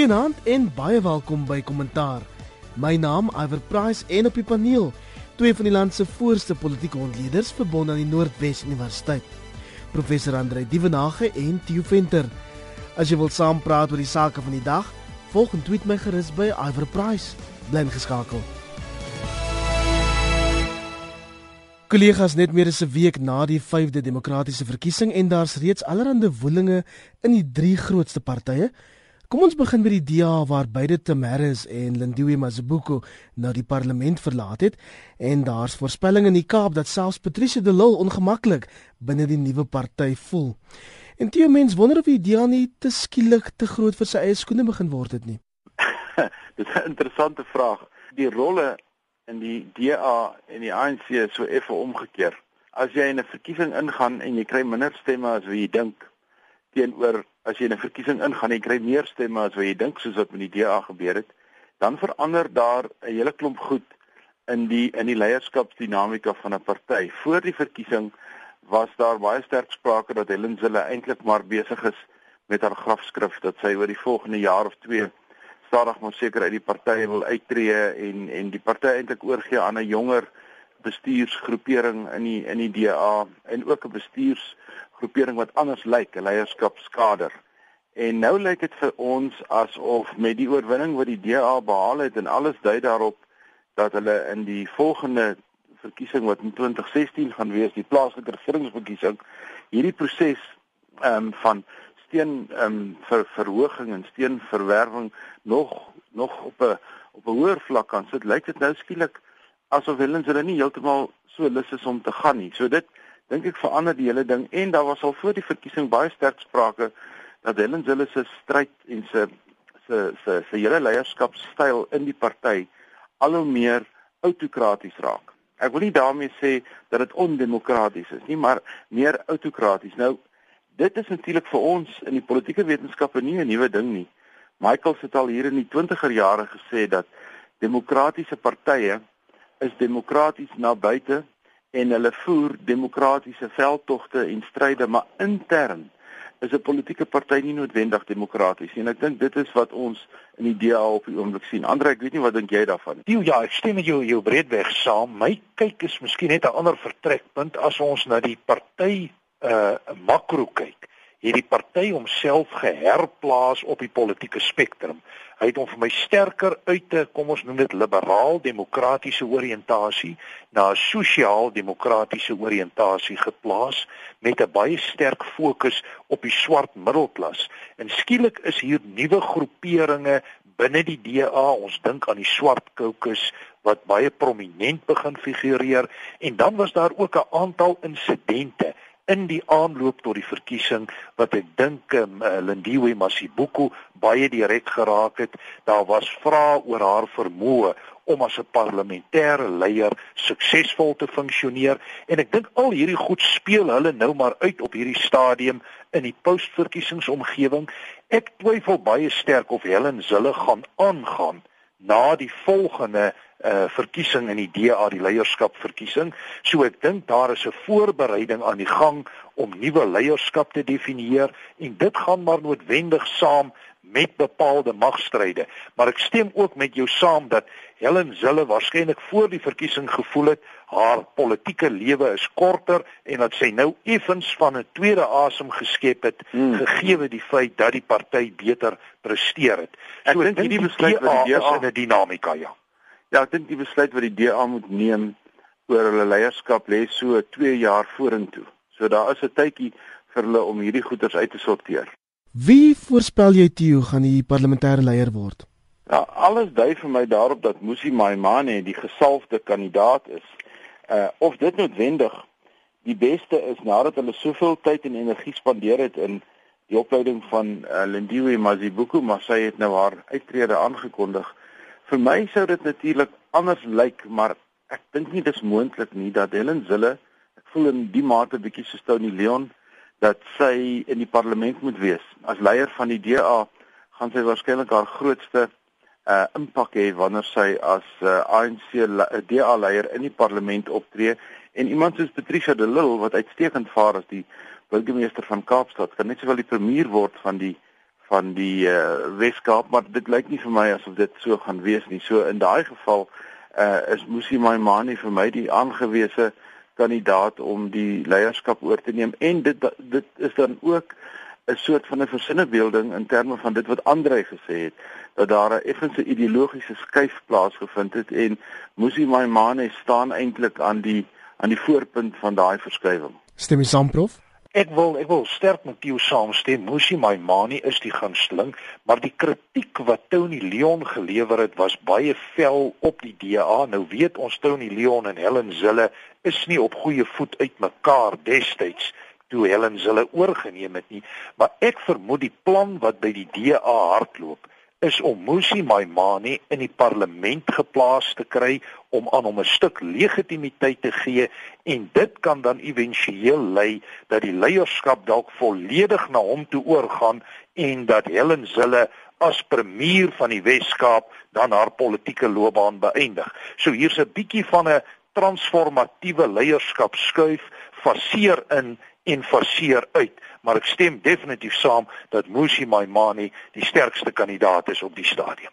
Goeienaand en baie welkom by Kommentaar. My naam Iver Price en op die paneel twee van die land se voorste politieke ontleeders verbonde aan die Noordwes Universiteit. Professor Andre Dievenage en Theo Venter. As jy wil saampraat oor die sake van die dag, volg en tweet my gerus by Iver Price. Bly geskakel. Kollegas net meer as 'n week na die 5de demokratiese verkiesing en daar's reeds allerlei woelinge in die drie grootste partye. Kom ons begin by die DA waar beide Tamaris en Lindiwe Mazibuko nou die parlement verlaat het en daar's voorspellinge in die Kaap dat selfs Patricia de Lille ongemaklik binne die nuwe party voel. En toe mense wonder of die DA nie te skielik te groot vir sy eie skoene begin word het nie. Dit is 'n interessante vraag. Die rolle in die DA en die ANC is so effe omgekeer. As jy in 'n verkiesing ingaan en jy kry minder stemme as wat jy dink teenoor as jy 'n verkiesing ingaan en kry meer stemme as wat jy dink soos wat met die DA gebeur het, dan verander daar 'n hele klomp goed in die in die leierskapsdinamika van 'n party. Voor die verkiesing was daar baie sterk sprake dat Helen Zille eintlik maar besig is met haar grafskrif dat sy oor die volgende jaar of 2 stadig maar seker uit die party wil uittreë en en die party eintlik oorgee aan 'n jonger bestuursgroepering in die in die DA en ook 'n bestuurs groepering wat anders lyk, 'n leierskapskader. En nou lyk dit vir ons asof met die oorwinning wat die DA behaal het en alles dui daarop dat hulle in die volgende verkiesing wat in 2016 gaan wees, die plaaslike regeringsverkiesing, hierdie proses ehm um, van steen ehm um, vir verhoging en steenverwerwing nog nog op 'n op 'n hoër vlak kan sit. Lyk dit nou skielik asof hulle hulle nie heeltemal so lus is om te gaan nie. So dit dink ek verander die hele ding en daar was al voor die verkiesing baie sterk sprake dat Helen Zille se stryd en se se se se hele leierskapstyl in die party al hoe meer autokraties raak. Ek wil nie daarmee sê dat dit ondemokraties is nie, maar meer autokraties. Nou dit is natuurlik vir ons in die politieke wetenskappe nie 'n nuwe ding nie. Michael het al hier in die 20er jare gesê dat demokratiese partye is demokraties na buite en hulle voer demokratiese veldtogte en stryde maar intern is 'n politieke party nie noodwendig demokraties nie en ek dink dit is wat ons in die DA op die oomblik sien. Andre, ek weet nie wat dink jy daarvan nie. Ja, ek stem met jou jou breedweg saam. My kyk is miskien net 'n ander vertrekpunt as ons na die party uh makro kyk hierdie party homself geherplaas op die politieke spektrum. Hy het hom vir my sterker uit te kom ons noem dit liberaal demokratiese oriëntasie na 'n sosiaal demokratiese oriëntasie geplaas met 'n baie sterk fokus op die swart middelklas. En skielik is hier nuwe groeperinge binne die DA. Ons dink aan die swart caucus wat baie prominent begin figureer en dan was daar ook 'n aantal insidente in die aanloop tot die verkiesing wat ek dink um, Lindiwe Masibuko baie direk geraak het. Daar was vrae oor haar vermoë om as 'n parlementêre leier suksesvol te funksioneer en ek dink al hierdie goed speel hulle nou maar uit op hierdie stadium in die postverkiesingsomgewing. Ek twyfel baie sterk of Helen Zille gaan aangaan na die volgende uh verkiesing in die DA die leierskap verkiesing. So ek dink daar is 'n voorbereiding aan die gang om nuwe leierskap te definieer en dit gaan maar noodwendig saam met bepaalde magstryde. Maar ek stem ook met jou saam dat Helen Zille waarskynlik voor die verkiesing gevoel het haar politieke lewe is korter en dat sy nou effens van 'n tweede asem geskep het hmm. gegee die feit dat die party beter presteer het. So ek dink hierdie besluit wat die DA in 'n dinamika ja. Ja, ek dink die besluit wat die DA moet neem oor hulle leierskap lê so 2 jaar vorentoe. So daar is 'n tydjie vir hulle om hierdie goeders uit te sorteer. Wie voorspel jy Theo gaan die parlementêre leier word? Ja, alles dui vir my daarop dat Musi Maimane die gesalfde kandidaat is. Uh of dit noodwendig die beste is nadat hulle soveel tyd en energie spandeer het in die opleiding van uh, Lindiwe Mazibuko, maar sy het nou haar uittrede aangekondig. Vir my sou dit natuurlik anders lyk, maar ek dink nie dis moontlik nie dat Helen Zille, ek voel in die mate bietjie so Tony Leon dat sy in die parlement moet wees. As leier van die DA gaan sy waarskynlik haar grootste uh impak hê wanneer sy as uh, ANC uh, DA leier in die parlement optree en iemand soos Patricia de Lille wat uitstekend vaar as die burgemeester van Kaapstad kan net sowel die premier word van die van die uh, Weskaap, maar dit lyk nie vir my asof dit so gaan wees nie. So in daai geval uh, is Musi Maimane vir my die aangewese kandidaat om die leierskap oor te neem en dit dit is dan ook 'n soort van 'n versinnebeelding in terme van dit wat Andre gesê het dat daar 'n effense ideologiese skuif plaasgevind het en Musi Maimane staan eintlik aan die aan die voorpunt van daai verskywing. Stem jy saam prof? Ek wil ek wil sterk met jou saamstem. Musi Maimane is die gunsteling, maar die kritiek wat Tony Leon gelewer het was baie vel op die DA. Nou weet ons Tony Leon en Helen Zille is nie op goeie voet uitmekaar destyds toe Helen Zille oorgeneem het nie, maar ek vermoed die plan wat by die DA hardloop is om Musi Maimane in die parlement geplaas te kry om aan hom 'n stuk legitimiteit te gee en dit kan dan éventueel lei dat die leierskap dalk volledig na hom toe oorgaan en dat Helen Zille as premier van die Wes-Kaap dan haar politieke loopbaan beëindig. So hier's 'n bietjie van 'n transformatiewe leierskap skuif faseer in en faseer uit, maar ek stem definitief saam dat Musi Maimane die sterkste kandidaat is op die stadium.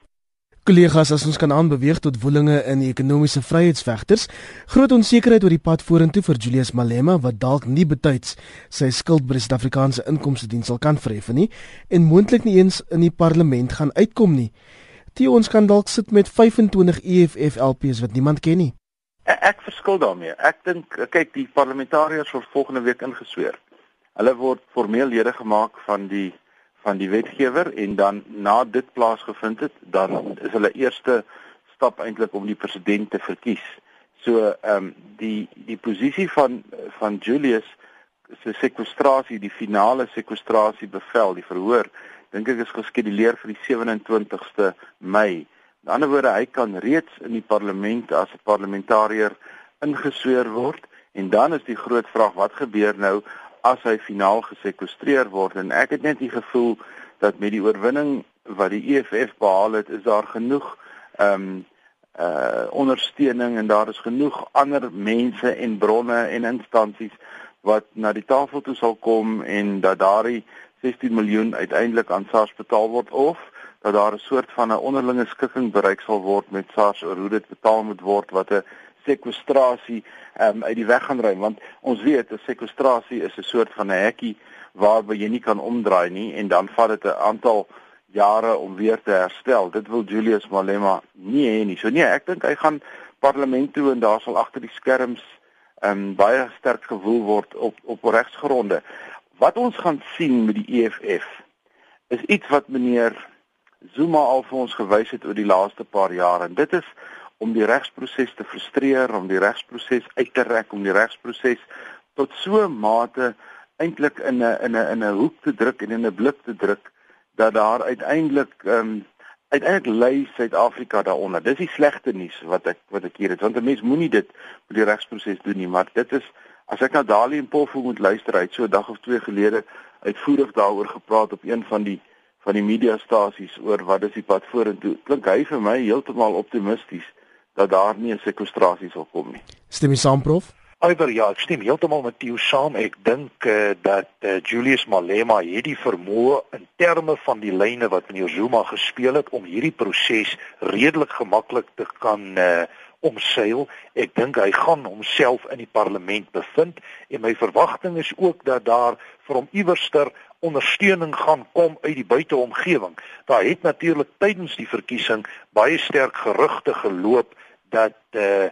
Kollegas, as ons kan aanbeweeg tot woelinge in die ekonomiese vryheidsvegters, groot onsekerheid oor die pad vorentoe vir Julius Malema wat dalk nie betyds sy skuld by die Suid-Afrikaanse Inkomste Diens sal kan verhef nie en moontlik nie eens in die parlement gaan uitkom nie. Die ons kan dalk sit met 25 EFF LPs wat niemand ken nie. Ek verskil daarmee. Ek dink kyk die parlementariërs word volgende week ingesweer. Hulle word formeel lede gemaak van die van die wetgewer en dan na dit plaasgevind het, dan is hulle eerste stap eintlik om die president te verkies. So ehm um, die die posisie van van Julius se sekwestrasie, die finale sekwestrasie bevel, die verhoor, dink ek is geskeduleer vir die 27ste Mei. In ander woorde, hy kan reeds in die parlement as 'n parlementariër ingesweer word en dan is die groot vraag wat gebeur nou as hy finaal gesekwestreer word? En ek het net die gevoel dat met die oorwinning wat die EFF behaal het, is daar genoeg ehm um, uh ondersteuning en daar is genoeg ander mense en bronne en instansies wat na die tafel toe sal kom en dat daardie 16 miljoen uiteindelik aan SARS betaal word of dat daar 'n soort van 'n onderlinge skikking bereik sal word met SARS oor hoe dit betaal moet word wat 'n sekwestrasie um, uit die weg gaan ruim want ons weet 'n sekwestrasie is 'n soort van 'n hekkie waarby jy nie kan omdraai nie en dan vat dit 'n aantal jare om weer te herstel. Dit wil Julius Malema nie hê nie. So nee, ek dink hy gaan parlement toe en daar sal agter die skerms um, baie sterk gewoel word op op regsgronde. Wat ons gaan sien met die EFF is iets wat meneer Zuma al vir ons gewys het oor die laaste paar jare en dit is om die regsproses te frustreer, om die regsproses uit te rek, om die regsproses tot so 'n mate eintlik in 'n in 'n in 'n hoek te druk en in 'n blik te druk dat daar uiteindelik ehm um, uiteindelik lei Suid-Afrika daaronder. Dis die slegte nuus wat ek wat ek hier het want 'n mens moenie dit met die regsproses doen nie, maar dit is as ek nou Dali en Pofu moet luister uit so 'n dag of twee gelede uitvoerig daaroor gepraat op een van die van die mediastasies oor wat is die pad vorentoe. Klink hy vir my heeltemal optimisties dat daar nie 'n sekwestrasie sal kom nie. Stem jy saam prof? Alhoewel ja, ek stem heeltemal met jou saam. Ek dink uh, dat uh, Julius Malema hierdie vermoë in terme van die lyne wat meneer Zuma gespeel het om hierdie proses redelik gemaklik te kan uh, omseil. Ek dink hy gaan homself in die parlement bevind en my verwagting is ook dat daar vir hom iewerster ondersteuning gaan kom uit die buiteomgewing. Daar het natuurlik tydens die verkiesing baie sterk gerugte geloop dat eh uh,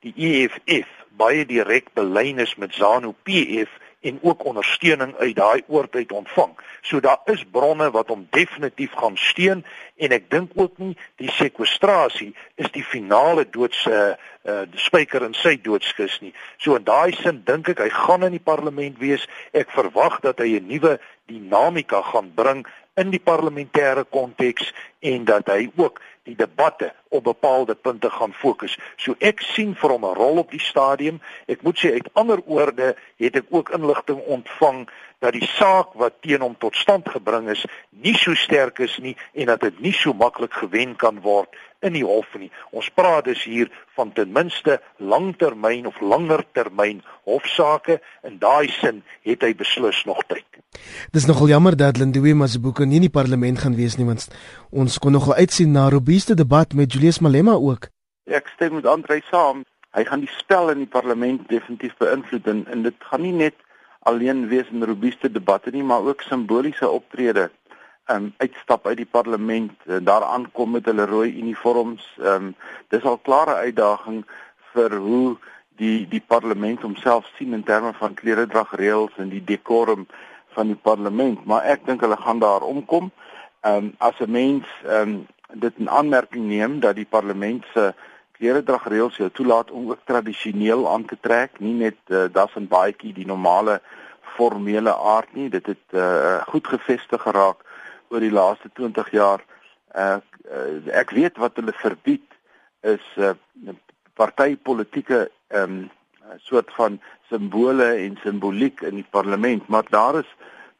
die EFF baie direk belyn is met ZANU PF en ook ondersteuning uit daai oort uit ontvang. So daar is bronne wat hom definitief gaan steun en ek dink ook nie die sekwestrasie is die finale doods uh, uh die spyker in sy doodskus nie. So in daai sin dink ek hy gaan in die parlement wees. Ek verwag dat hy 'n nuwe dinamika gaan bring in die parlementêre konteks en dat hy ook die debatte op bepaalde punte gaan fokus. So ek sien vir hom 'n rol op die stadium. Ek moet sê uit ander oorde het ek ook inligting ontvang dat die saak wat teen hom tot stand gebring is nie so sterk is nie en dat dit nie so maklik gewen kan word in die hof nie. Ons praat dus hier van ten minste langtermyn of langer termyn hofsaake. In daai sin het hy beslis nog tyd. Dis nogal jammer dat Lindiwe Mazibuko nie in die parlement gaan wees nie want ons kon nogal uitsien na robuuste debat met Julius Malema ook. Ek stem met Andre saam. Hy gaan die spel in die parlement definitief beïnvloed en, en dit gaan nie net alleen wees in robuuste debatte nie, maar ook simboliese optrede um uitstap uit die parlement en daar aankom met hulle rooi uniforms. Um dis al klare uitdaging vir hoe die die parlement homself sien in terme van kleredragreëls en die decorum van die parlement, maar ek dink hulle gaan daar omkom. Um as 'n mens um dit in aanmerking neem dat die parlement se kleredragreëls jou toelaat om ook tradisioneel aan te trek, nie net uh, das en baadjie die normale formele aard nie. Dit het uh, goed gevestig geraak oor die laaste 20 jaar uh, uh ek weet wat hulle verbied is uh partytetiese um soort van simbole en simboliek in die parlement maar daar is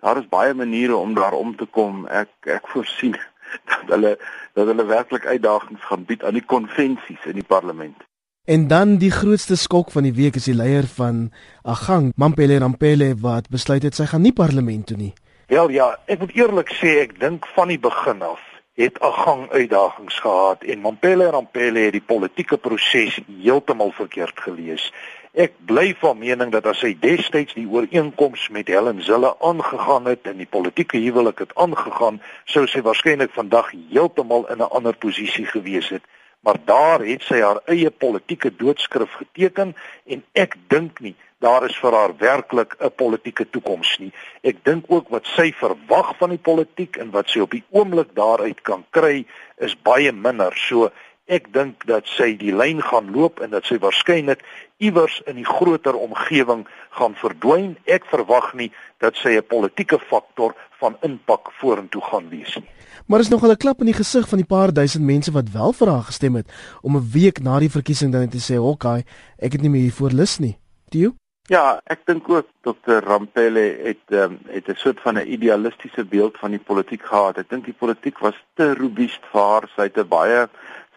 daar is baie maniere om daar om te kom ek ek voorsien dat hulle dat hulle werklik uitdagings gaan bied aan die konvensies in die parlement En dan die grootste skok van die week is die leier van Agang, Mampele Rampele wat besluit het sy gaan nie parlement toe nie. Wel ja, ek moet eerlik sê ek dink van die begin af het 'n gang uitdagings gehad en Mampele Rampele het die politieke proses heeltemal verkeerd gelees. Ek bly van mening dat as hy destyds die ooreenkoms met Helen Zille aangegaan het en die politieke huwelik het aangegaan, sou sy waarskynlik vandag heeltemal in 'n ander posisie gewees het. Maar daar het sy haar eie politieke doodskrif geteken en ek dink nie daar is vir haar werklik 'n politieke toekoms nie. Ek dink ook wat sy verwag van die politiek en wat sy op die oomblik daaruit kan kry is baie minder. So ek dink dat sy die lyn gaan loop en dat sy waarskynlik iewers in die groter omgewing gaan verdwyn. Ek verwag nie dat sy 'n politieke faktor van impak vorentoe gaan wees nie. Maar is nog 'n klap in die gesig van die paar duisend mense wat wel vir haar gestem het om 'n week na die verkiesing dan te sê, "Oké, okay, ek het nie meer hiervoor lus nie." Tio? Ja, ek dink ook Dr. Rampele het um, het 'n soort van 'n idealistiese beeld van die politiek gehad. Ek dink die politiek was te robuust vir haar. Sy het 'n baie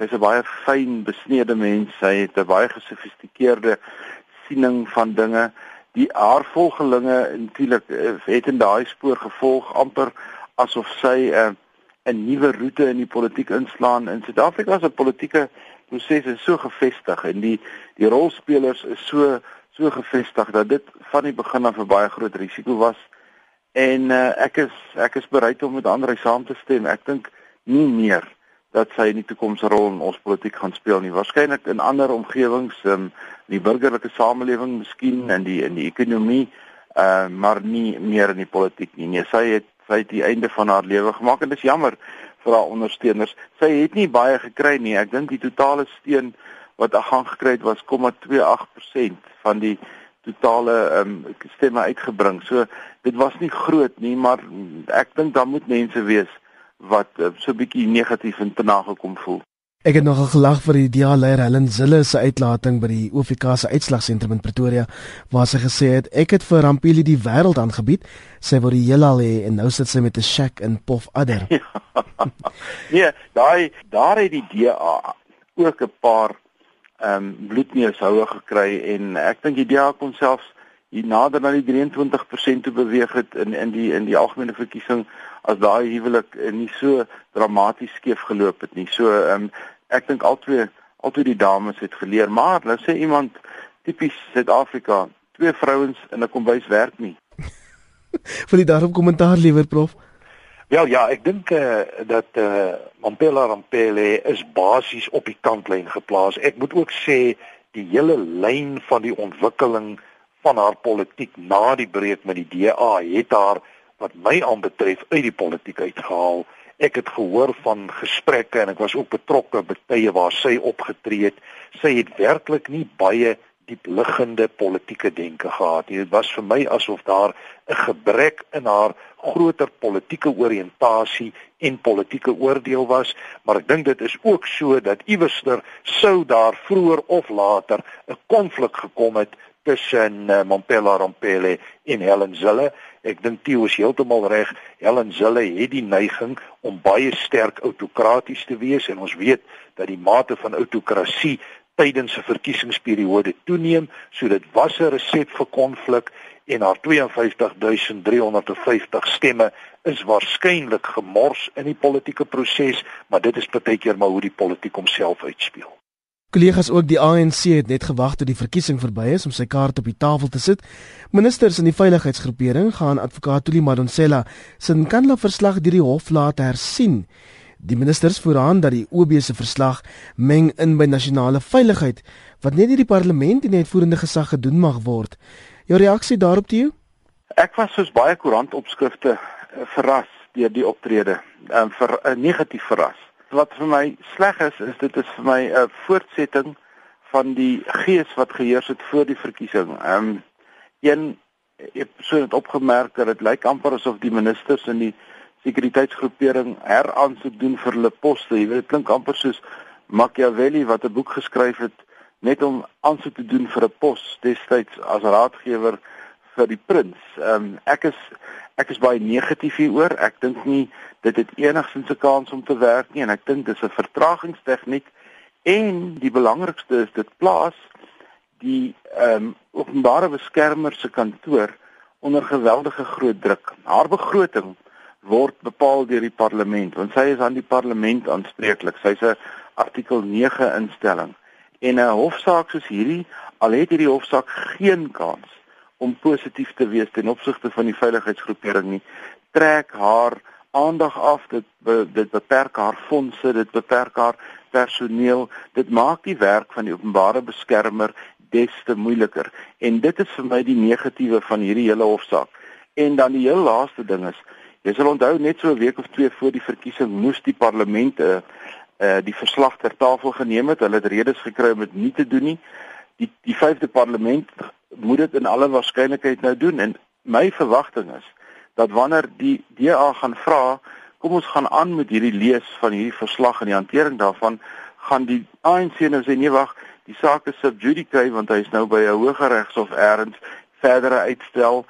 sy's 'n baie fyn besneede mens. Sy het 'n baie gesofistikeerde siening van dinge. Die haar volgelinge natuurlik eh, het in daai spoor gevolg amper asof sy 'n uh, 'n nuwe roete in die politiek inslaan. In Suid-Afrika se politieke proses is so gefestig en die die rolspelers is so so gevestig dat dit van die begin af 'n baie groot risiko was. En uh, ek is ek is bereid om met ander saam te stem. Ek dink nie meer dat sy in die toekoms 'n rol in ons politiek gaan speel nie. Waarskynlik in ander omgewings, um, in die burgerlike samelewing, miskien in die in die ekonomie, uh, maar nie meer in die politiek nie. Nee, sy het sy het die einde van haar lewe gemaak en dit is jammer vir haar ondersteuners. Sy het nie baie gekry nie. Ek dink die totale steun wat aan gekry het was 0,28% van die totale um, stemme uitgebring. So dit was nie groot nie, maar ek dink daar moet mense wees wat uh, so bietjie negatief en te nagekom voel. Ek het nogal gelag vir die dialeier Helen Zille se uitlating by die OFK se uitslagsentrum in Pretoria waar sy gesê het ek het vir Rampili die wêreld aangebied. Sy wou die heelal hê en nou sit sy met 'n shack in Pof Adder. nee, daai daar het die DA ook 'n paar ehm um, bloedneushoue gekry en ek dink die DA kon selfs hier nader na die 23% toe beweeg het in in die in die algemene verkiesing as daai huwelik nie so dramaties skeef geloop het nie. So ehm um, ek dink albei albei die dames het geleer, maar nou sê iemand tipies Suid-Afrika, twee vrouens in 'n kombuis werk nie. Vir die daarop kommentaar liewer prof. Wel ja, ek dink eh uh, dat eh uh, Mampela Rampele is basies op die kantlyn geplaas. Ek moet ook sê die hele lyn van die ontwikkeling van haar politiek na die breek met die DA het haar wat my aanbetref uit die politiek uitgehaal. Ek het gehoor van gesprekke en ek was ook betrokke by tye waar sy opgetree het. Sy het werklik nie baie diepliggende politieke denke gehad nie. Dit was vir my asof daar 'n gebrek in haar groter politieke oriëntasie en politieke oordeel was, maar ek dink dit is ook so dat iewerster sou daar vroeër of later 'n konflik gekom het tussen uh, Mompela Rompele en Helen Zille. Ek dink Theo is heeltemal reg. Helen Zille het die neiging om baie sterk autokraties te wees en ons weet dat die mate van autokrasie tydens 'n verkiesingsperiode toeneem, so dit was 'n resep vir konflik en haar 52350 stemme is waarskynlik gemors in die politieke proses, maar dit is baie keer maar hoe die politiek homself uitspeel. Kollegas ook die ANC het net gewag tot die verkiesing verby is om sy kaart op die tafel te sit. Ministers in die veiligheidsgroepering gaan advokaat Tuli Madonsela se Nkandla verslag deur die hof laat hersien. Die ministers voer aan dat die OB se verslag meng in by nasionale veiligheid wat net deur die parlement en die uitvoerende gesag gedoen mag word. Jou reaksie daarop toe? Ek was soos baie koerantopskrifte eh, verras deur die optrede, um, vir 'n uh, negatief verras. Wat vir my sleg is, is dit is vir my 'n voortsetting van die gees wat geheers het voor die verkiesing. Ehm um, een ek so het opgemerk dat dit lyk amper asof die ministers in die sekuriteitsgroepering heraansoek doen vir hulle poste. Jy weet dit klink amper soos Machiavelli wat 'n boek geskryf het net om aansoek te doen vir 'n pos destyds as raadgewer vir die prins. Ehm um, ek is ek is baie negatief hieroor. Ek dink nie dit het enigsins 'n kans om te werk nie en ek dink dis 'n vertragingstegniek en die belangrikste is dit plaas die ehm um, openbare beskermer se kantoor onder geweldige groot druk. Haar begroting word bepaal deur die parlement want sy is aan die parlement aanspreeklik. Sy's 'n artikel 9 instelling. En 'n hofsaak soos hierdie, al het hierdie hofsaak geen kans om positief te wees ten opsigte van die veiligheidsgroepering nie, trek haar aandag af. Dit be, dit beperk haar fondse, dit beperk haar personeel. Dit maak die werk van die openbare beskermer des te moeiliker. En dit is vir my die negatiewe van hierdie hele hofsaak. En dan die heel laaste ding is Jy sal onthou net so 'n week of twee voor die verkiesing moes die parlement 'n uh, uh, die verslag ter tafel geneem het. Hulle het redes gekry om dit nie te doen nie. Die die vyfde parlement moet dit in alle waarskynlikheid nou doen en my verwagting is dat wanneer die DA gaan vra, kom ons gaan aan met hierdie lees van hierdie verslag en die hantering daarvan, gaan die ANC nou sê nee wag, die saak is sub judice want hy is nou by 'n hoër regshof eers verdere uitstel,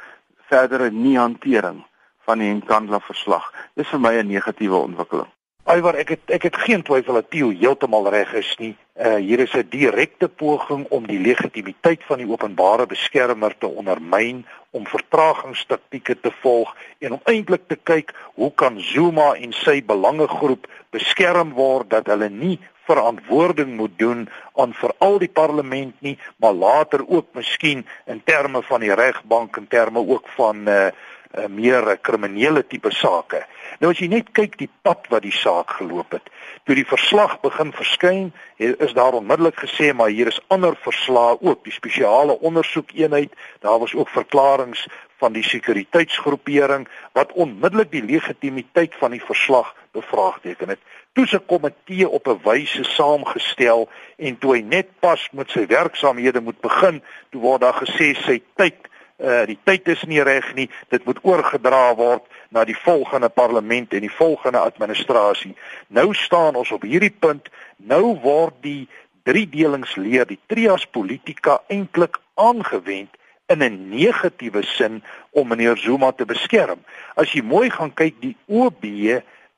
verdere nie hantering van die Nkandla verslag. Dis vir my 'n negatiewe ontwikkeling. Alhoewel ek het ek het geen twyfel dat Tieu heeltemal reg is nie. Uh hier is 'n direkte poging om die legitimiteit van die openbare beskermer te ondermyn, om vertragingstaktieke te volg en om eintlik te kyk hoe kan Zuma en sy belangegroep beskerm word dat hulle nie verantwoording moet doen aan veral die parlement nie, maar later ook miskien in terme van die regbank en terme ook van uh uh, meer uh, kriminele tipe sake. Nou as jy net kyk die pad wat die saak geloop het. Toe die verslag begin verskyn, is daar onmiddellik gesê maar hier is ander verslae ook, die spesiale ondersoekeenheid, daar was ook verklaringe van die sekuriteitsgroepering wat onmiddellik die legitimiteit van die verslag bevraagteken het. Toe se komitee op 'n wyse saamgestel en toe hy net pas met sy werksaamhede moet begin, toe word daar gesê sy tyd uh, die tyd is nie reg nie. Dit moet oorgedra word na die volgende parlement en die volgende administrasie. Nou staan ons op hierdie punt. Nou word die driedelingsleer, die trias politika eintlik aangewend in 'n negatiewe sin om meneer Zuma te beskerm. As jy mooi gaan kyk, die OB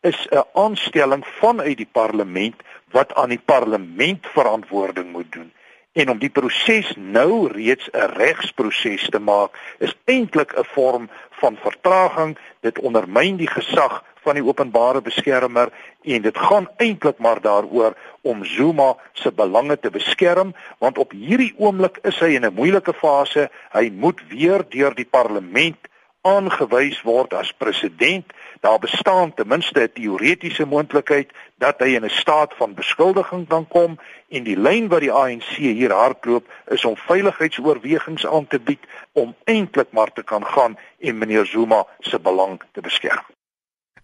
is 'n aanstelling vanuit die parlement wat aan die parlement verantwoording moet doen en om die proses nou reeds 'n regsproses te maak is eintlik 'n vorm van vertraging. Dit ondermyn die gesag van die openbare beskermer en dit gaan eintlik maar daaroor om Zuma se belange te beskerm want op hierdie oomblik is hy in 'n moeilike fase. Hy moet weer deur die parlement aangewys word as president, daar bestaan ten minste 'n teoretiese moontlikheid dat hy in 'n staat van beskuldiging kan kom en die lyn wat die ANC hier hardloop is om veiligheidsoorwegings aan te bied om eintlik maar te kan gaan en meneer Zuma se belang te beskerm.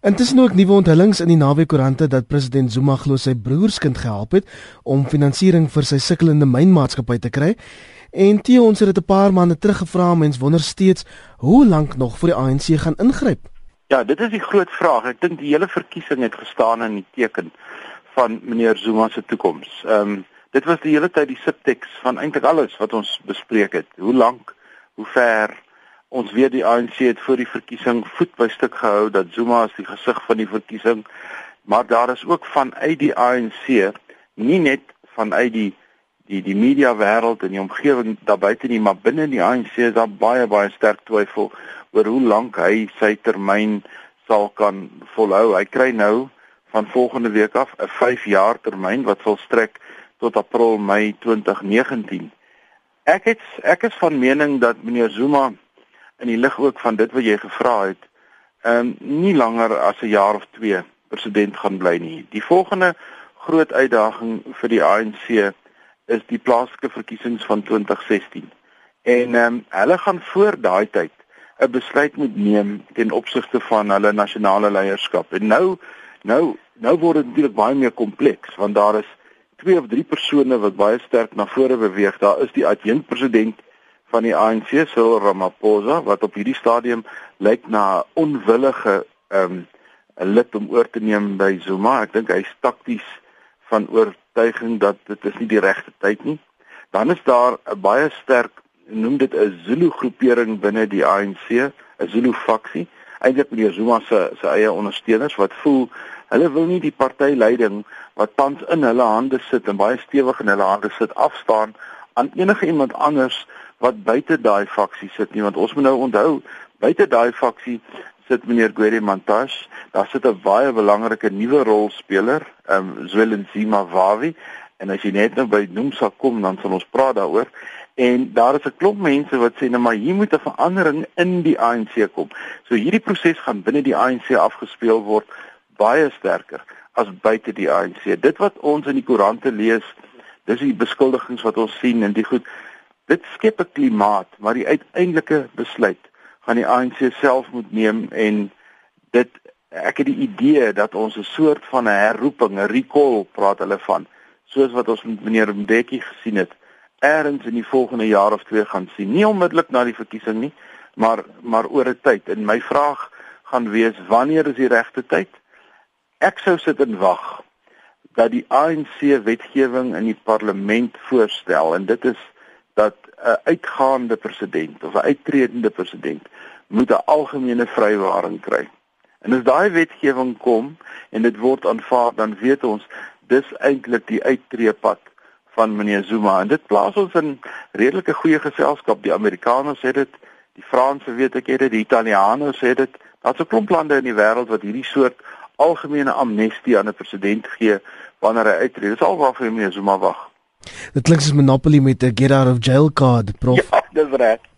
Intussen ook nuwe onthullings in die naweekkoerante dat president Zuma glo sy broerskind gehelp het om finansiering vir sy sukkelende mynmaatskappy te kry. En Theo ons het dit 'n paar maande terug gevra, mens wonder steeds hoe lank nog voor die ANC gaan ingryp. Ja, dit is die groot vraag. Ek dink die hele verkiesing het gestaan in die teken van meneer Zuma se toekoms. Ehm um, dit was die hele tyd die subteks van eintlik alles wat ons bespreek het. Hoe lank, hoe ver Ons weet die ANC het voor die verkiesing voet by stuk gehou dat Zuma as die gesig van die verkiesing, maar daar is ook vanuit die ANC, nie net vanuit die die die media wêreld en die omgewing daar buite nie, maar binne die ANC is daar baie baie sterk twyfel oor hoe lank hy sy termyn sal kan volhou. Hy kry nou van volgende week af 'n 5 jaar termyn wat sal strek tot April Mei 2019. Ek het ek is van mening dat meneer Zuma in die lig ook van dit wat jy gevra het, ehm um, nie langer as 'n jaar of 2 president gaan bly nie. Die volgende groot uitdaging vir die ANC is die plaaslike verkiesings van 2016. En ehm um, hulle gaan voor daai tyd 'n besluit moet neem ten opsigte van hulle nasionale leierskap. En nou nou nou word dit natuurlik baie meer kompleks want daar is twee of drie persone wat baie sterk na vore beweeg. Daar is die adjunkt president van die ANC Cyril Ramaphosa wat op hierdie stadium lyk na 'n onwillige ehm um, lid om oor te neem by Zuma. Ek dink hy's takties van oortuiging dat dit is nie die regte tyd nie. Dan is daar 'n baie sterk noem dit 'n Zulu groepering binne die ANC, 'n Zulu faksie. Eintlik meneer Zuma se se eie ondersteuners wat voel hulle wil nie die partyleiding wat tans in hulle hande sit en baie stewig in hulle hande sit afstaan aan enige iemand anders wat buite daai faksie sit nie want ons moet nou onthou buite daai faksie sit meneer Gwede Montash daar sit 'n baie belangrike nuwe rolspeler ehm um, Zwelensima Wawi en as jy net nou by Nomsa kom dan sal ons praat daaroor. En daar is 'n klomp mense wat sê nou maar hier moet 'n verandering in die ANC kom. So hierdie proses gaan binne die ANC afgespeel word baie sterker as buite die ANC dit wat ons in die koerante lees dis die beskuldigings wat ons sien en die goed. Dit skep 'n klimaat waar die uiteindelike besluit gaan die ANC self moet neem en dit ek het die idee dat ons 'n soort van 'n herroeping, 'n recall praat hulle van, soos wat ons met meneer Mbeki gesien het, eers in die volgende jaar of twee gaan sien. Nie onmiddellik na die verkiesing nie, maar maar oor 'n tyd. En my vraag gaan wees wanneer is die regte tyd? Ek sou sit en wag dat die ANC wetgewing in die parlement voorstel en dit is dat 'n uitgaande president of 'n uittredende president moet 'n algemene vrywaring kry. En as daai wetgewing kom en dit word aanvaar, dan weet ons dis eintlik die uittreepad van meneer Zuma en dit plaas ons in redelike goeie geselskap. Die Amerikaners het dit, die Franse weet ek het dit, die Italianers het dit. Daar's 'n klomp lande in die wêreld wat hierdie soort algemene amnestie aan 'n president gee wanneer hy uittreed. Dis alwaarvoor meneer Zuma wag. Dit klink soos Monopoly met 'n get out of jail card, prof. Ja, dis reg.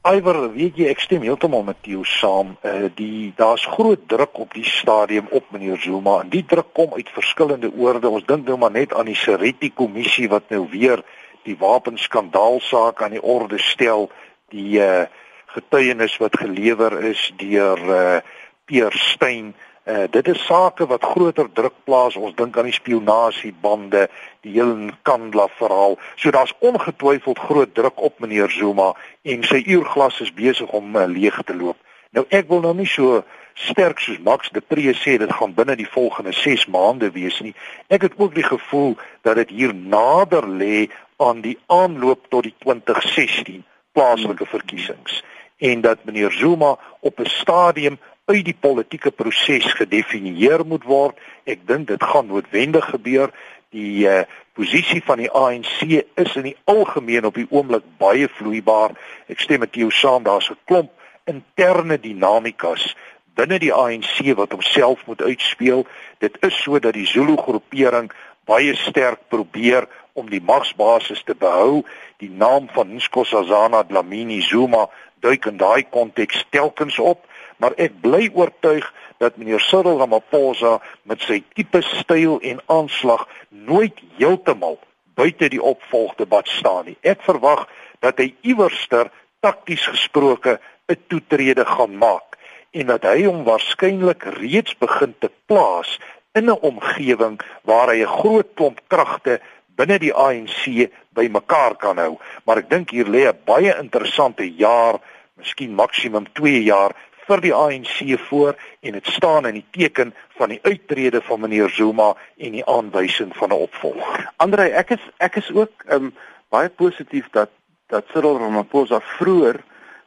Iwer, weet jy, ek stem heeltemal met jou saam. Uh die daar's groot druk op die stadium op meneer Zuma en die druk kom uit verskillende oorde. Ons dink nou maar net aan die Seriti kommissie wat nou weer die wapenskandaalsaak aan die orde stel, die uh getuienis wat gelewer is deur uh Peer Steyn Uh, dit is sake wat groter druk plaas. Ons dink aan die spionasiebande, die hele Kandla verhaal. So daar's ongetwyfeld groot druk op meneer Zuma en sy uurglas is besig om uh, leeg te loop. Nou ek wil nou nie so sterk soos Max de Pre sê dit gaan binne die volgende 6 maande wees nie. Ek het ook die gevoel dat dit hier nader lê aan die aanloop tot die 2016 plaaslike verkiesings en dat meneer Zuma op 'n stadium uit die politieke proses gedefinieer moet word. Ek dink dit gaan noodwendig gebeur. Die uh, posisie van die ANC is in die algemeen op die oomblik baie vloeibaar. Ek stem met jou saam, daar's 'n klomp interne dinamikas binne die ANC wat homself moet uitspeel. Dit is so dat die Zulu groepering baie sterk probeer om die magsbasis te behou. Die naam van Nkosazana Dlamini Zuma duik in daai konteks telkens op maar ek bly oortuig dat meneer Cyril Ramaphosa met sy tipe styl en aanslag nooit heeltemal buite die opvolgdebat staan nie. Ek verwag dat hy iewerster takties gesproke 'n toetrede gaan maak en dat hy hom waarskynlik reeds begin te plaas in 'n omgewing waar hy 'n groot klomp kragte binne die ANC bymekaar kan hou. Maar ek dink hier lê 'n baie interessante jaar, miskien maksimum 2 jaar vir die ANC voor en dit staan in die teken van die uittrede van meneer Zuma en die aanwysing van 'n opvolger. Andre, ek is ek is ook um, baie positief dat dat Cyril Ramaphosa vroeër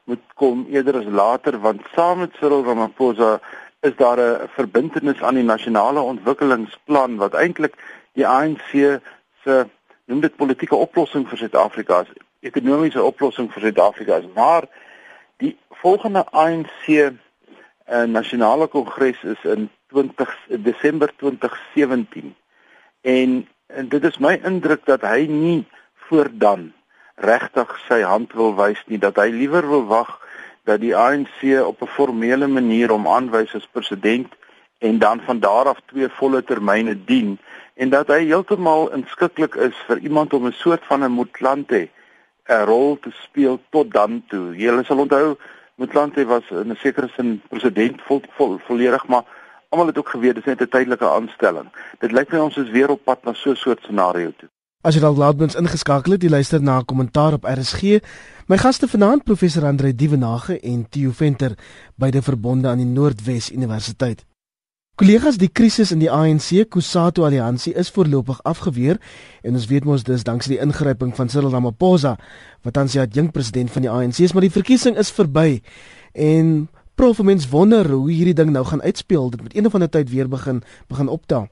moet kom eerder as later want saam met Cyril Ramaphosa is daar 'n verbintenis aan die nasionale ontwikkelingsplan wat eintlik die ANC se noem dit politieke oplossing vir Suid-Afrika is, ekonomiese oplossing vir Suid-Afrika is, maar volgende ANC uh, eh, nasionale kongres is in 20 Desember 2017 en, en dit is my indruk dat hy nie voor dan regtig sy hand wil wys nie dat hy liewer wil wag dat die ANC op 'n formele manier hom aanwys as president en dan van daar af twee volle termyne dien en dat hy heeltemal inskikkelik is vir iemand om 'n soort van 'n Motlanthe 'n rol te speel tot dan toe. Julle sal onthou Motlanthe was in 'n sekere sin president vol, vol volledig maar almal het ook geweet dis net 'n tydelike aanstelling. Dit lyk my ons is weer op pad na so 'n soort scenario toe. As jy dalk laatmens ingeskakel het, jy luister na 'n kommentaar op RSG. My gaste vanaand professor Andre Dievenage en Theo Venter, beide verbonde aan die Noordwes Universiteit. Kollegas, die krisis in die ANC Kusatu Alliansie is voorlopig afgeweer en ons weet mos dis danksy die ingryping van Cyril Ramaphosa wat tans die adjunk president van die ANC is, maar die verkiesing is verby. En prof mens wonder hoe hierdie ding nou gaan uitspeel. Dit moet eendag van die tyd weer begin begin optel.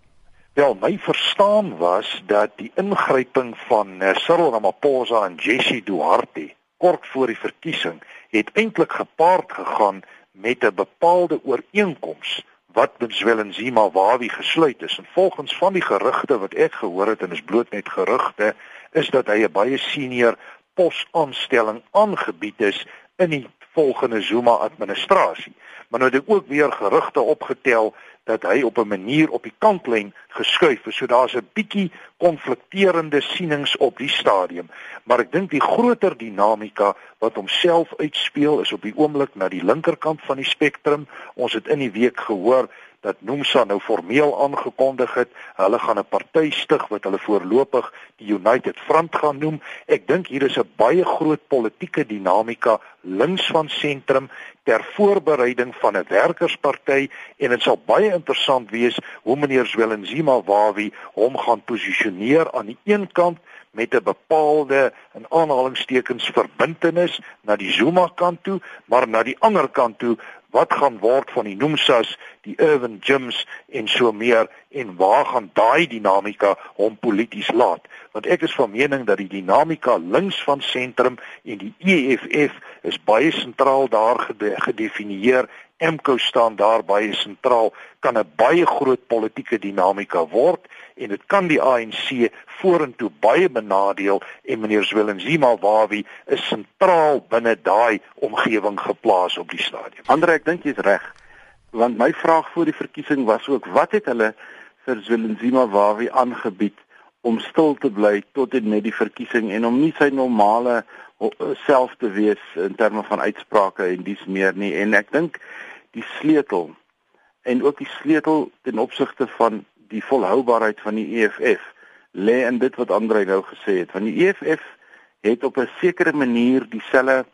Wel, my verstaan was dat die ingryping van uh, Cyril Ramaphosa en Jesse Duarte kort voor die verkiesing het eintlik gepaard gegaan met 'n bepaalde ooreenkoms wat Benzwelenzima Wawi gesluit is. En volgens van die gerugte wat ek gehoor het en is bloot net gerugte, is dat hy 'n baie senior posaanstelling aangebied is in die volgende Zuma administrasie. Maar nou het ek ook weer gerugte opgetel dat hy op 'n manier op die kantlyn geskuif is. So daar's 'n bietjie konflikterende sienings op die stadium. Maar ek dink die groter dinamika wat homself uitspeel is op die oomblik na die linkerkant van die spektrum. Ons het in die week gehoor dat Nomsa nou formeel aangekondig het, hulle gaan 'n party stig wat hulle voorlopig die United Front gaan noem. Ek dink hier is 'n baie groot politieke dinamika links van sentrum ter voorbereiding van 'n werkersparty en dit sal baie interessant wees hoe meneer Zwelenzima Wawi hom gaan posisioneer aan die een kant met 'n bepaalde in aanhalingstekens verbintenis na die Zuma kant toe, maar na die ander kant toe wat gaan word van die Nomsas, die Urban Gyms en so meer en waar gaan daai dinamika hom polities laat? Want ek is van mening dat die dinamika links van sentrum en die EFF is baie sentraal daar gedefinieer. MKO staan daar baie sentraal kan 'n baie groot politieke dinamika word en dit kan die ANC vorentoe baie benadeel en meneer Zwelenzima Wawi is sentraal binne daai omgewing geplaas op die stadium. Andre, ek dink jy's reg. Want my vraag voor die verkiesing was ook wat het hulle vir Zwelenzima Wawi aangebied om stil te bly tot en met die verkiesing en om nie sy normale self te wees in terme van uitsprake en dis meer nie en ek dink die sleutel en ook die sleutel ten opsigte van die volhoubaarheid van die EFF lê in dit wat Andre nou gesê het. Want die EFF het op 'n sekere manier dieselfde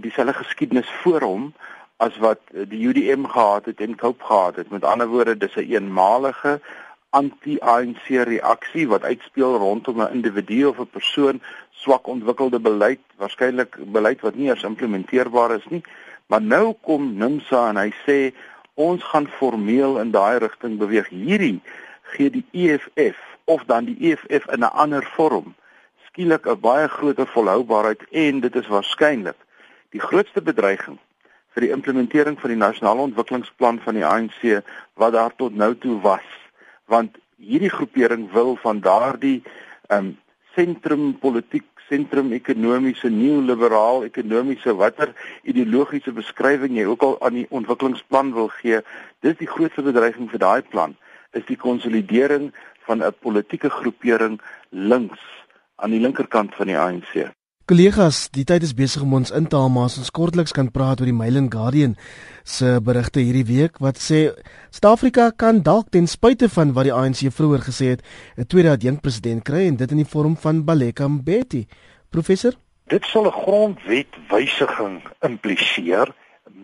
dieselfde geskiedenis voor hom as wat die UDM gehad het en Cope gehad het. Met ander woorde, dis 'n een eenmalige anti-ANC reaksie wat uitspeel rondom 'n individu of 'n persoon swak ontwikkelde beleid, waarskynlik beleid wat nie eens implementeerbaar is nie. Maar nou kom Nimsa en hy sê ons gaan formeel in daai rigting beweeg. Hierdie gee die EFF of dan die EFF in 'n ander vorm skielik 'n baie groter volhoubaarheid en dit is waarskynlik die grootste bedreiging vir die implementering van die nasionale ontwikkelingsplan van die ANC wat daar tot nou toe was. Want hierdie groepering wil van daardie um sentrum politiek sentrum ekonomiese neoliberaal ekonomiese watter ideologiese beskrywing jy ook al aan die ontwikkelingsplan wil gee dis die grootste bedreiging vir daai plan is die konsolidering van 'n politieke groepering links aan die linkerkant van die ANC. Kollegas, die tyd is besig om ons in te haal, maar ons kortliks kan praat oor die Mail and Guardian se berigte hierdie week wat sê Suid-Afrika kan dalk ten spyte van wat die ANC vroeër gesê het, 'n tweede adjunk president kry en dit in die vorm van Baleka Mbeki. Professor, dit sal 'n grondwetwysiging impliseer,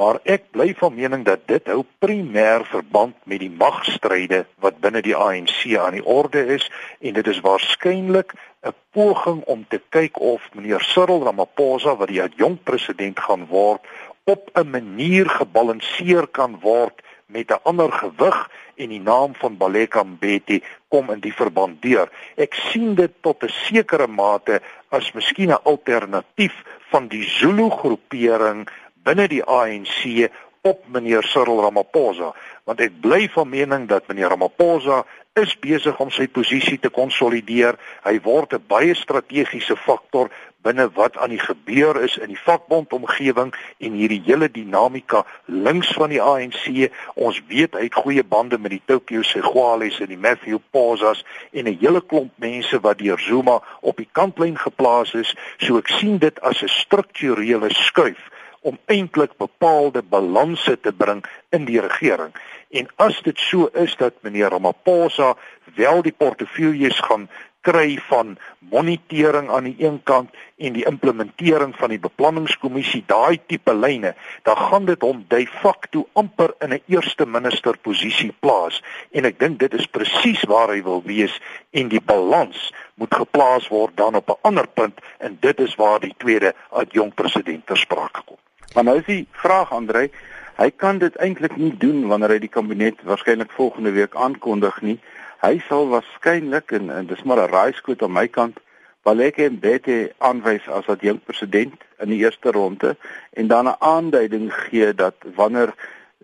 maar ek bly van mening dat dit hou primêr verband met die magstryde wat binne die ANC aan die orde is en dit is waarskynlik 'n poging om te kyk of meneer Cyril Ramaphosa wat die jong president gaan word op 'n manier gebalanseer kan word met 'n ander gewig en die naam van Baleka Mbete kom in die verband deur. Ek sien dit tot 'n sekere mate as miskien 'n alternatief van die Zulu groepering binne die ANC op meneer Cyril Ramaphosa want ek bly van mening dat meneer Ramaphosa is besig om sy posisie te konsolideer. Hy word 'n baie strategiese faktor binne wat aan die gebeur is in die vakbond omgewing en hierdie hele dinamika links van die ANC. Ons weet hy het goeie bande met die Tokyo Segwales en die Matthew Pozas en 'n hele klomp mense wat deur Zuma op die kantlyn geplaas is. So ek sien dit as 'n strukturele skuif om eintlik bepaalde balanse te bring in die regering. En as dit so is dat meneer Ramaphosa wel die portefeuilles gaan kry van monitering aan die een kant en die implementering van die beplanningskommissie daai tipe lyne dan gaan dit hom de facto amper in 'n eerste minister posisie plaas en ek dink dit is presies waar hy wil wees en die balans moet geplaas word dan op 'n ander punt en dit is waar die tweede adjunkt president ter sprake kom Maar nou is die vraag Andre, hy kan dit eintlik nie doen wanneer hy die kabinet waarskynlik volgende week aankondig nie. Hy sal waarskynlik en, en dis maar 'n raaiskoot aan my kant Baleke Mbete aanwys as adjunkt president in die eerste ronde en dan 'n aanduiding gee dat wanneer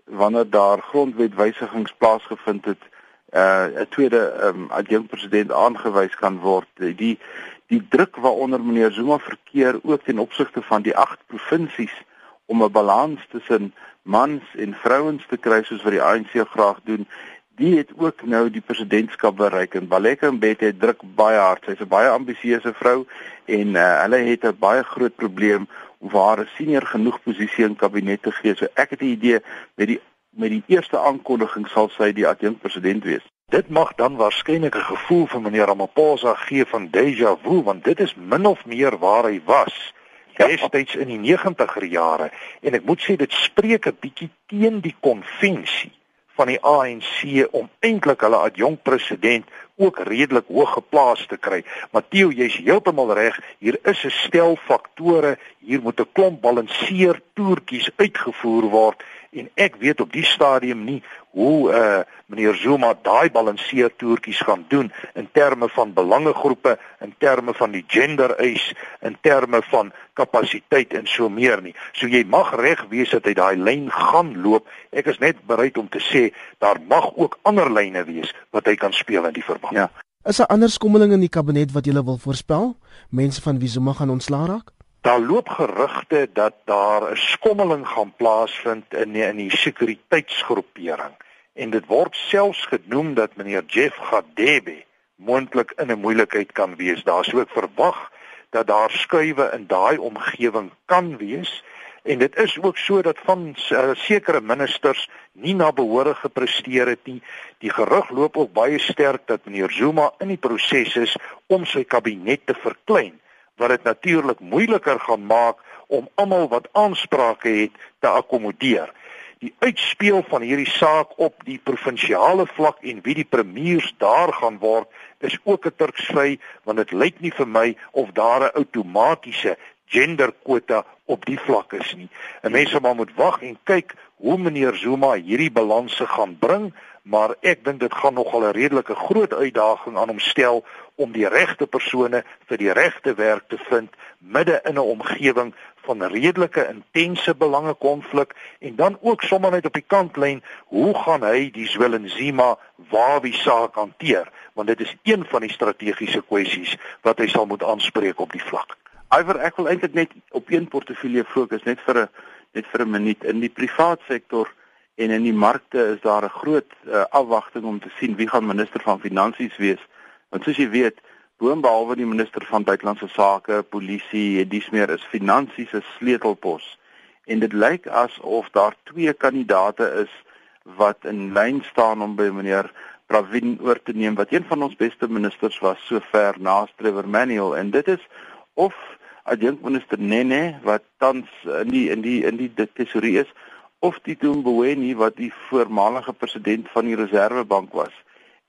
wanneer daar grondwetwysigings plaasgevind het uh 'n tweede um, adjunkt president aangewys kan word die die druk waaronder meneer Zuma verkeer ook ten opsigte van die agt provinsies om 'n balans tussen mans en vrouens te kry soos wat die ANC graag doen. Die het ook nou die presidentskap bereik en Baleka Mbete druk baie hard. Sy's 'n baie ambisieuse vrou en uh, hulle het 'n baie groot probleem om haar 'n senior genoeg posisie in kabinet te gee. So ek het 'n idee met die met die eerste aankondiging sal sy die adjunkt president wees. Dit mag dan waarskynlik 'n gevoel vir meneer Ramaphosa gee van déjà vu want dit is min of meer waar hy was destyds in die 90er jare en ek moet sê dit spreek 'n bietjie teen die konvensie van die ANC om eintlik hulle adjunkt president ook redelik hoog geplaas te kry. Matteo, jy's heeltemal reg, hier is 'n stel faktore, hier moet 'n klomp balanseer toertjies uitgevoer word en ek weet op die stadium nie hoe uh meneer Zuma daai balanseer toertjies gaan doen in terme van belangegroepe, in terme van die gender eis, in terme van kapasiteit en so meer nie. So jy mag reg wees dat hy daai lyn gaan loop. Ek is net bereid om te sê daar mag ook ander lyne wees wat hy kan speel in die verband. Ja. Is daar ander skommelinge in die kabinet wat jy wil voorspel? Mense van wie Zuma gaan ontslaa raak? Daar loop gerugte dat daar 'n skommeling gaan plaasvind in die, in die sekuriteitsgroepering en dit word selfs genoem dat meneer Jeff Gadebe moontlik in 'n moeilikheid kan wees. Daar sou ek verwag dat daar skuwe in daai omgewing kan wees en dit is ook so dat van uh, sekere ministers nie na behoore gepresteer het nie. Die gerug loop ook baie sterk dat meneer Zuma in die proses is om sy kabinet te verklein wat dit natuurlik moeiliker gaan maak om almal wat aansprake het te akkommodeer. Die uitspeel van hierdie saak op die provinsiale vlak en wie die premiers daar gaan word, is ook 'n turksvy want dit lyk nie vir my of daar 'n outomatiese genderkwota op die vlak is nie. 'n Mens sal maar moet wag en kyk hoe meneer Zuma hierdie balanse gaan bring, maar ek dink dit gaan nogal 'n redelike groot uitdaging aan hom stel om die regte persone vir die regte werk te vind midde in 'n omgewing van redelike intense belangekonflik en dan ook sommer net op die kantlyn hoe gaan hy die Zwelenzima Wawi saak hanteer want dit is een van die strategiese kwessies wat hy sal moet aanspreek op die vlak. Iwer ek wil eintlik net op een portefeulje fokus net vir 'n net vir 'n minuut in die privaat sektor en in die markte is daar 'n groot uh, afwagting om te sien wie gaan minister van finansies wees want soos jy weet boonbehalwe die minister van buitelandse sake, polisie, dis meer is finansies 'n sleutelpos. En dit lyk asof daar twee kandidate is wat in lyn staan om by meneer Pravin oor te neem wat een van ons beste ministers was sover na Trevor Manuel en dit is of adjunkminister Nene wat tans in die in die in die tesorie is of die Mboweni wat die voormalige president van die Reserwebank was.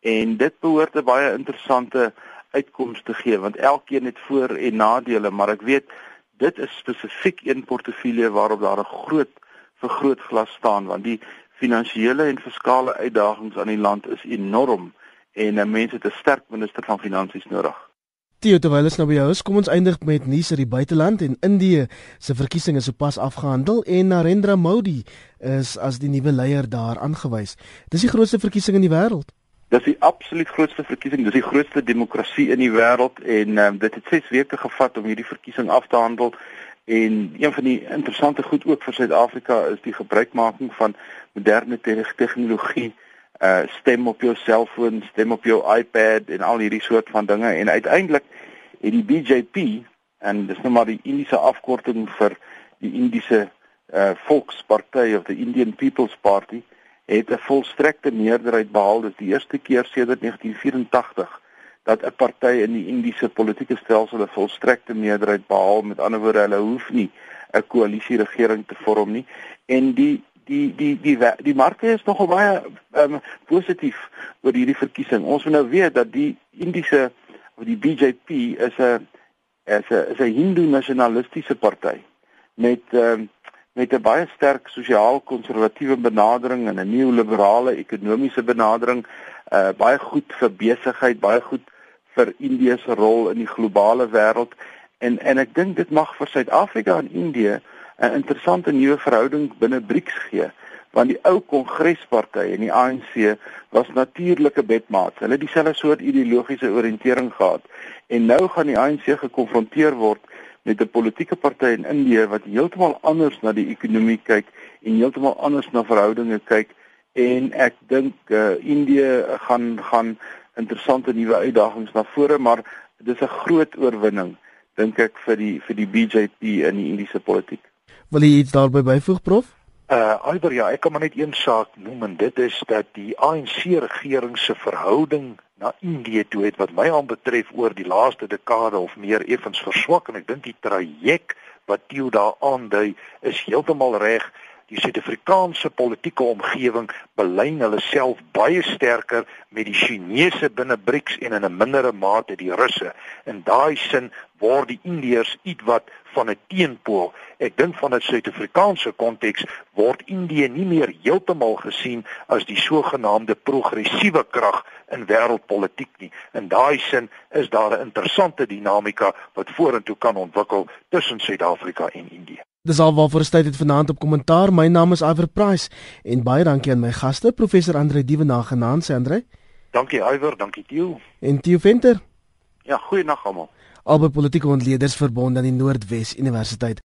En dit behoort 'n baie interessante uitkomste gee want elkeen het voor en nadele, maar ek weet dit is spesifiek een portefeulje waarop daar 'n groot vergrootglas staan want die finansiële en fiskale uitdagings aan die land is enorm en 'n mens het 'n sterk minister van finansies nodig. Theo terwyl ons nou by jou is, kom ons eindig met nuus uit die buiteland en Indië se verkiesing is sopas afgehandel en Narendra Modi is as die nuwe leier daar aangewys. Dis die grootste verkiesing in die wêreld. Dis die absoluut grootste verkiesing, dis die grootste demokrasie in die wêreld en um, dit het 6 weke gevat om hierdie verkiesing af te handel. En een van die interessante goed ook vir Suid-Afrika is die gebruikmaking van moderne tegnologie uh stem op jou selfoon, stem op jou iPad en al hierdie soort van dinge. En uiteindelik het die BJP en dis nou maar die Indiese afkorting vir die Indiese uh Volksparty of the Indian People's Party het 'n volstrekte meerderheid behaal. Dis die eerste keer sedert 1984 dat 'n party in die Indiese politieke stelsel 'n volstrekte meerderheid behaal. Met ander woorde hulle hoef nie 'n koalisie regering te vorm nie. En die die die die die, die mark is nogal baie um, positief oor hierdie verkiesing. Ons moet nou weet dat die Indiese of die BJP is 'n is 'n is 'n Hindu nasionalistiese party met um, met 'n baie sterk sosiaal-konservatiewe benadering en 'n neoliberale ekonomiese benadering, uh, baie goed vir besigheid, baie goed vir Indië se rol in die globale wêreld en en ek dink dit mag vir Suid-Afrika en Indië 'n interessante nuwe verhouding binne BRICS gee want die ou kongresparty en die ANC was natuurlike bedmaats. Hulle het dieselfde soort ideologiese oriëntering gehad en nou gaan die ANC gekonfronteer word met 'n politieke party in Indië wat heeltemal anders na die ekonomie kyk en heeltemal anders na verhoudinge kyk en ek dink uh, Indië gaan gaan interessante nuwe uitdagings na vore maar dis 'n groot oorwinning dink ek vir die vir die BJP in die Indiese politiek. Wil jy iets daarby byvoeg prof? Uh Alber ja, ek kan maar net een saak noem en dit is dat die ANC regering se verhouding na Indië toe het wat my aanbetref oor die laaste dekade of meer effens verswak en ek dink die traject wat Theo daar aandui is heeltemal reg die Suid-Afrikaanse politieke omgewing belyn hulle self baie sterker met die Chinese binne BRICS en in 'n mindere mate die Russe. In daai sin word die Indiërs ietwat van 'n teenpool. Ek dink van 'n Suid-Afrikaanse konteks word Indië nie meer heeltemal gesien as die sogenaamde progressiewe krag in wêreldpolitiek nie. In daai sin is daar 'n interessante dinamika wat vorentoe kan ontwikkel tussen Suid-Afrika en Indië. Dis al waarvoor tyd het vanaand op kommentaar. My naam is Iver Price en baie dankie aan my gaste, professor Andre Dievenage genaamd, sê Andre. Dankie Iver, dankie Tieu. En Tieu Venter. Ja, goeienaand almal. Albei politieke ontleeders verbond aan die Noordwes Universiteit.